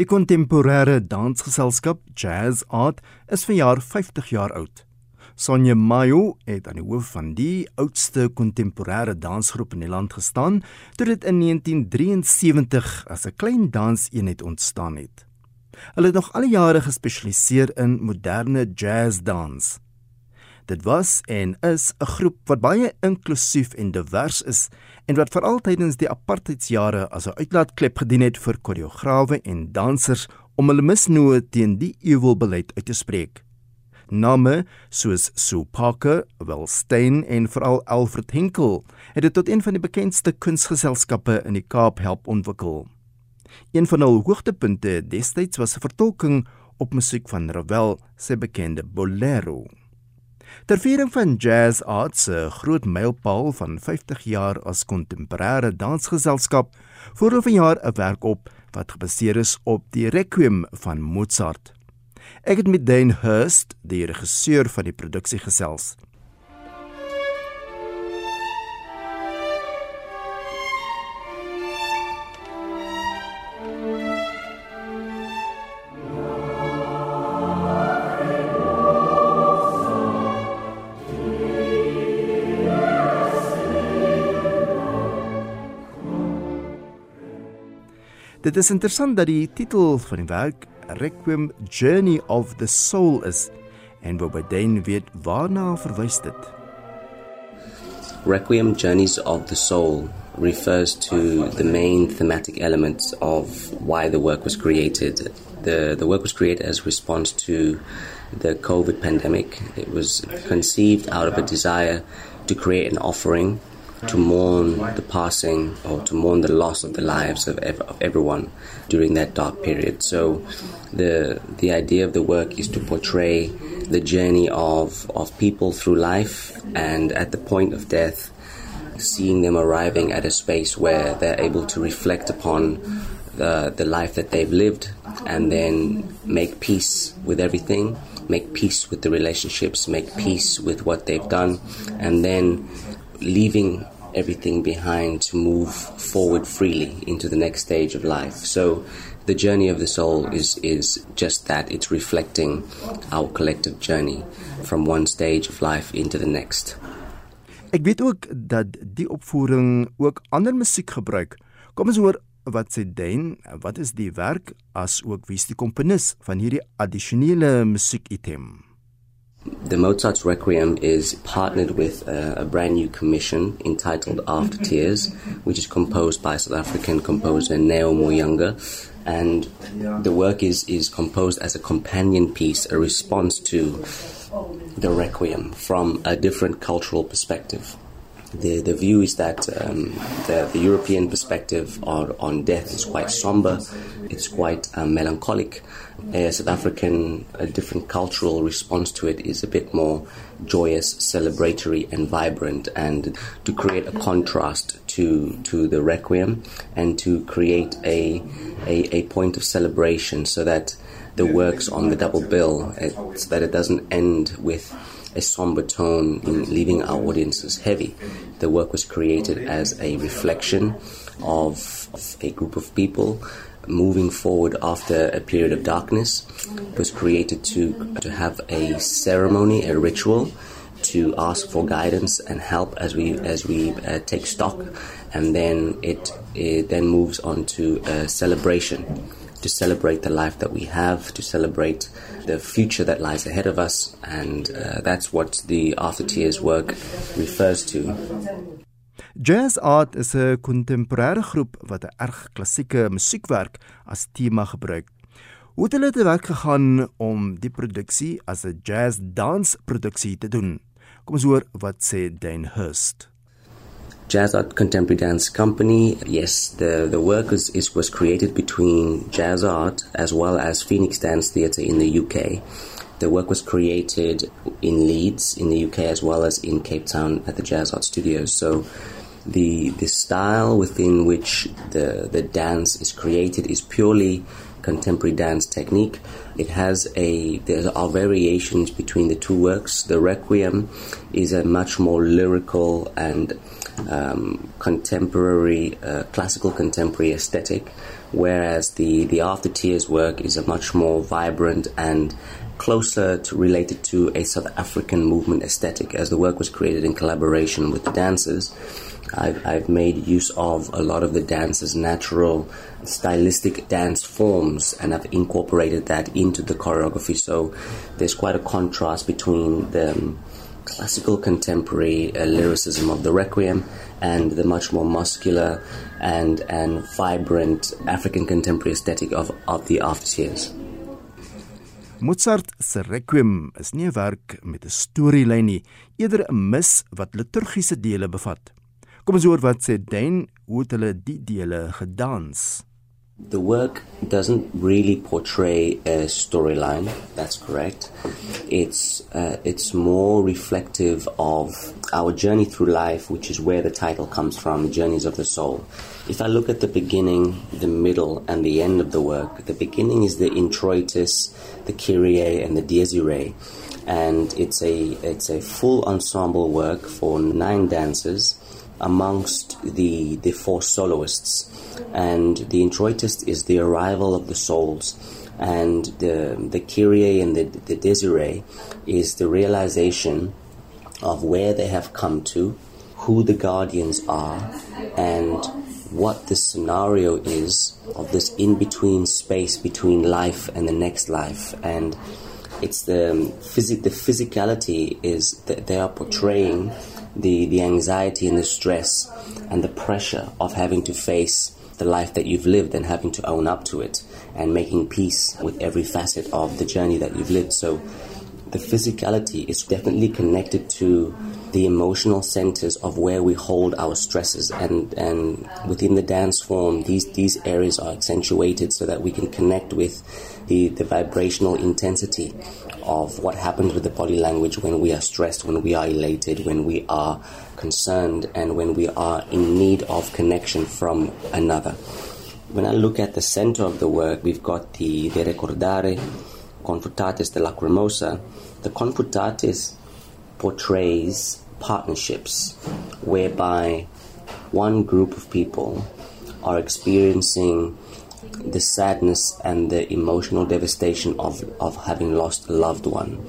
Die kontemporêre dansgeselskap Jazz Art is verjaar 50 jaar oud. Sonja Mayo het aan die hoof van die oudste kontemporêre dansgroep in die land gestaan toe dit in 1973 as 'n klein danseenheid ontstaan het. Hulle het nog al die jare gespesialiseer in moderne jazzdans. Dit was en is 'n groep wat baie inklusief en divers is en wat veral tydens die apartheidsjare as 'n uitlaatklep gedien het vir koreograwe en dansers om hulle misnoë teen die ewelbeleid uit te spreek. Name soos Sue Parker, Will Stein en veral Alfred Henkel het dit tot een van die bekendste kunsgeselskappe in die Kaap help ontwikkel. Een van hul hoogtepunte destyds was 'n vertolking op musiek van Ravel, sy bekende Bolero. Ter viering van Jazz Arts se groot mylpaal van 50 jaar as kontemporêre dansgeselskap, voer hulle vanjaar 'n werk op wat gebaseer is op die Requiem van Mozart. Ek het met Dane Hurst, die regisseur van die produksie gesels. Dit is interessant dat die titel van die werk Requiem Journey of the Soul is en waarby dan weet waarna verwys dit. Requiem Journeys of the Soul refers to the main thematic elements of why the work was created. The the work was created as response to the COVID pandemic. It was conceived out of a desire to create an offering to mourn the passing or to mourn the loss of the lives of, ev- of everyone during that dark period. So, the the idea of the work is to portray the journey of of people through life, and at the point of death, seeing them arriving at a space where they're able to reflect upon the the life that they've lived, and then make peace with everything. Make peace with the relationships, make peace with what they've done, and then leaving everything behind to move forward freely into the next stage of life. So the journey of the soul is is just that it's reflecting our collective journey from one stage of life into the next. Ek weet ook dat die opvoering ook ander musiek gebruik. Kom ons hoor wat sê Dan, wat is die werk as ook wie is die komponis van hierdie addisionele musiekitem? The Mozart's Requiem is partnered with a, a, brand new commission entitled After Tears, which is composed by South African composer Neo Muyanga. And the work is, is composed as a companion piece, a response to the Requiem from a different cultural perspective. The, the view is that um, the, the European perspective on, on death is quite somber, it's quite uh, melancholic. A South African, a different cultural response to it is a bit more joyous, celebratory, and vibrant, and to create a contrast to to the requiem, and to create a a, a point of celebration, so that the works on the double bill, so that it doesn't end with a somber tone in leaving our audiences heavy. The work was created as a reflection of, of a group of people moving forward after a period of darkness. It was created to to have a ceremony, a ritual, to ask for guidance and help as we as we uh, take stock, and then it, it then moves on to a celebration to celebrate the life that we have, to celebrate the future that lies ahead of us, and uh, that's what the After Tears work refers to. Jazz Art is 'n kontemporêre groep wat 'n erg klassieke musiekwerk as tema gebruik. Hoe het hulle te werk gegaan om die produksie as 'n jazz dans produksie te doen? Kom ons hoor wat sê Dane Hurst. Jazz Art Contemporary Dance Company. Yes, the, the work is, is, was created between Jazz Art as well as Phoenix Dance Theatre in the UK. The work was created in Leeds in the UK as well as in Cape Town at the Jazz Art Studios. So the the style within which the the dance is created is purely contemporary dance technique. It has a there are variations between the two works. The Requiem is a much more lyrical and um, contemporary, uh, classical contemporary aesthetic, whereas the, the After Tears work is a much more vibrant and closer to, related to a South African movement aesthetic, as the work was created in collaboration with the dancers. I've, I've made use of a lot of the dancers' natural stylistic dance forms and I've incorporated that into the choreography. So there's quite a contrast between the classical contemporary uh, lyricism of the Requiem and the much more muscular and, and vibrant African contemporary aesthetic of, of the After Tears. Mozart se Requiem is nie 'n werk met 'n storielyn nie, eerder 'n mis wat liturgiese dele bevat. Kom ons hoor wat sê Dan hoe hulle die dele gedans. The work doesn't really portray a storyline. That's correct. It's uh, it's more reflective of our journey through life, which is where the title comes from, Journeys of the Soul. If I look at the beginning, the middle, and the end of the work, the beginning is the introitus, the Kyrie, and the Dies Irae, and it's a it's a full ensemble work for nine dancers amongst the the four soloists and the introitus is the arrival of the souls and the the Kyrie and the, the Dies Irae is the realization of where they have come to, who the guardians are, and what the scenario is of this in between space between life and the next life. And it's the um, physic the physicality is that they are portraying the, the anxiety and the stress and the pressure of having to face the life that you've lived and having to own up to it and making peace with every facet of the journey that you've lived. So the physicality is definitely connected to the emotional centers of where we hold our stresses and and within the dance form these these areas are accentuated so that we can connect with the, the vibrational intensity of what happens with the body language when we are stressed, when we are elated, when we are concerned, and when we are in need of connection from another. When I look at the center of the work, we've got the De Recordare, Confutatis de Lacrimosa. The Confutatis portrays partnerships whereby one group of people are experiencing the sadness and the emotional devastation of, of having lost a loved one.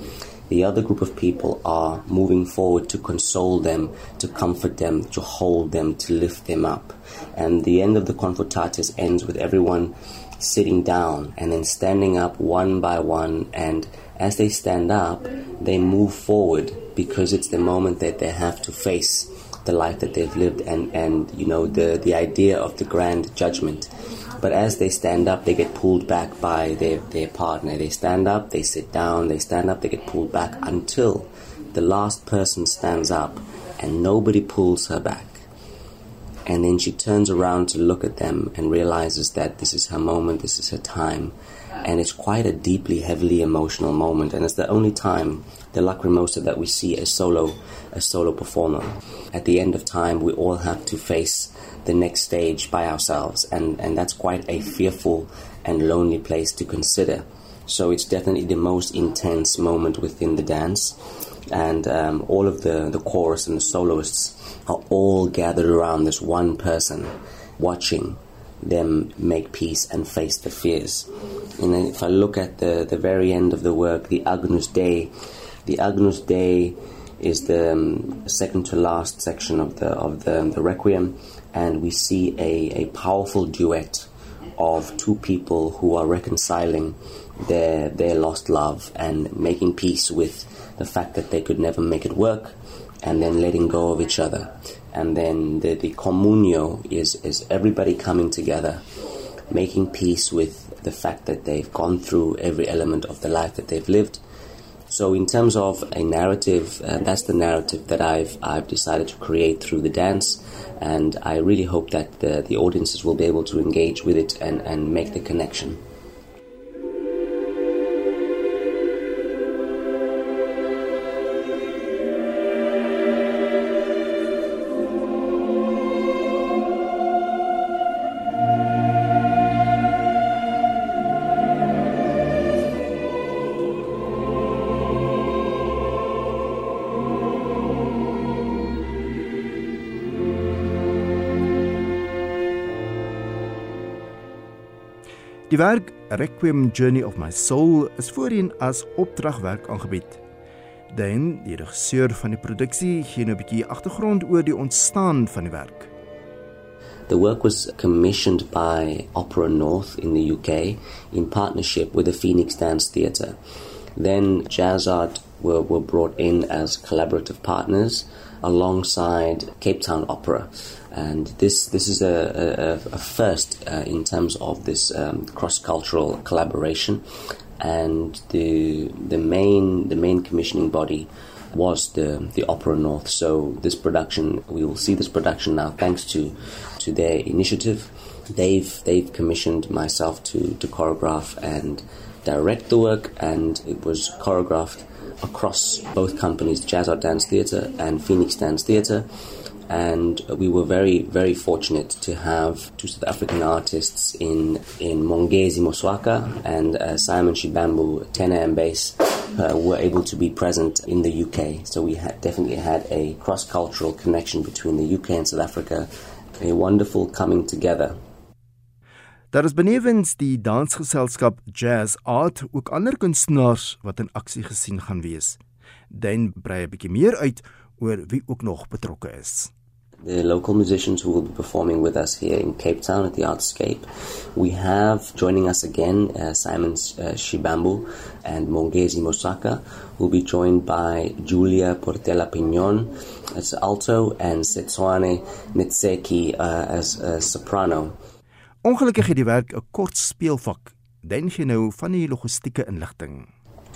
The other group of people are moving forward to console them, to comfort them, to hold them, to lift them up. And the end of the Confutatis ends with everyone sitting down and then standing up one by one. And as they stand up, they move forward because it's the moment that they have to face the life that they've lived and, and you know the, the idea of the grand judgment but as they stand up, they get pulled back by their, their partner. They stand up, they sit down, they stand up, they get pulled back until the last person stands up and nobody pulls her back. And then she turns around to look at them and realizes that this is her moment, this is her time. And it's quite a deeply, heavily emotional moment. And it's the only time, the lacrimosa, that we see a solo, a solo performer. At the end of time, we all have to face the next stage by ourselves, and, and that's quite a fearful and lonely place to consider. So it's definitely the most intense moment within the dance, and um, all of the, the chorus and the soloists are all gathered around this one person, watching them make peace and face the fears. And if I look at the, the very end of the work, the Agnus Dei, the Agnus Dei is the um, second to last section of the of the, the Requiem, and we see a, a powerful duet of two people who are reconciling their their lost love and making peace with the fact that they could never make it work and then letting go of each other. And then the, the communio is, is everybody coming together making peace with the fact that they've gone through every element of the life that they've lived so, in terms of a narrative, uh, that's the narrative that I've I've decided to create through the dance, and I really hope that the, the audiences will be able to engage with it and, and make the connection. Die werk Requiem Journey of My Soul is voorheen as opdragwerk aangebied. Dan die regisseur van die produksie gee nou 'n bietjie agtergrond oor die ontstaan van die werk. The work was commissioned by Opera North in the UK in partnership with the Phoenix Dance Theatre. Then Jazz Art were, were brought in as collaborative partners alongside Cape Town Opera. And this, this is a, a, a first uh, in terms of this um, cross cultural collaboration. And the, the, main, the main commissioning body was the, the Opera North. So, this production, we will see this production now thanks to, to their initiative. They've, they've commissioned myself to, to choreograph and direct the work, and it was choreographed across both companies, Jazz Art Dance Theatre and Phoenix Dance Theatre. And we were very, very fortunate to have two South African artists in, in Mongezi Moswaka and uh, Simon Shibambu, tenor and bass, uh, were able to be present in the UK. So we had definitely had a cross cultural connection between the UK and South Africa, a wonderful coming together Daar is benewens die dansgeselskap Jazz Art ook ander kunstenaars wat in aksie gesien gaan wees. Dan brei 'n bietjie meer uit oor wie ook nog betrokke is. The local musicians who will be performing with us here in Cape Town at the Artscape. We have joining us again uh, Simon uh, Shibambu and Mongezi Mosaka, who will be joined by Julia Portela Pignon as alto and Setswane Nitseki uh, as a soprano. Ongelukkig het die werk 'n kort speelvak. Jy nou van die logistieke inligting?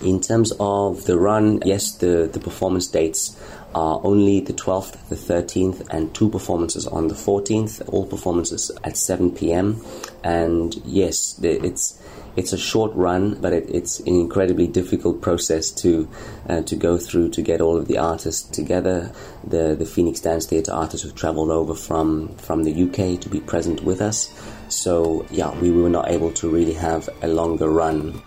In terms of the run, yes, the, the performance dates are only the 12th, the 13th, and two performances on the 14th. All performances at 7 p.m. And yes, it's it's a short run, but it, it's an incredibly difficult process to uh, to go through to get all of the artists together. The the Phoenix Dance Theatre artists who travelled over from from the UK to be present with us. So yeah, we were not able to really have a longer run.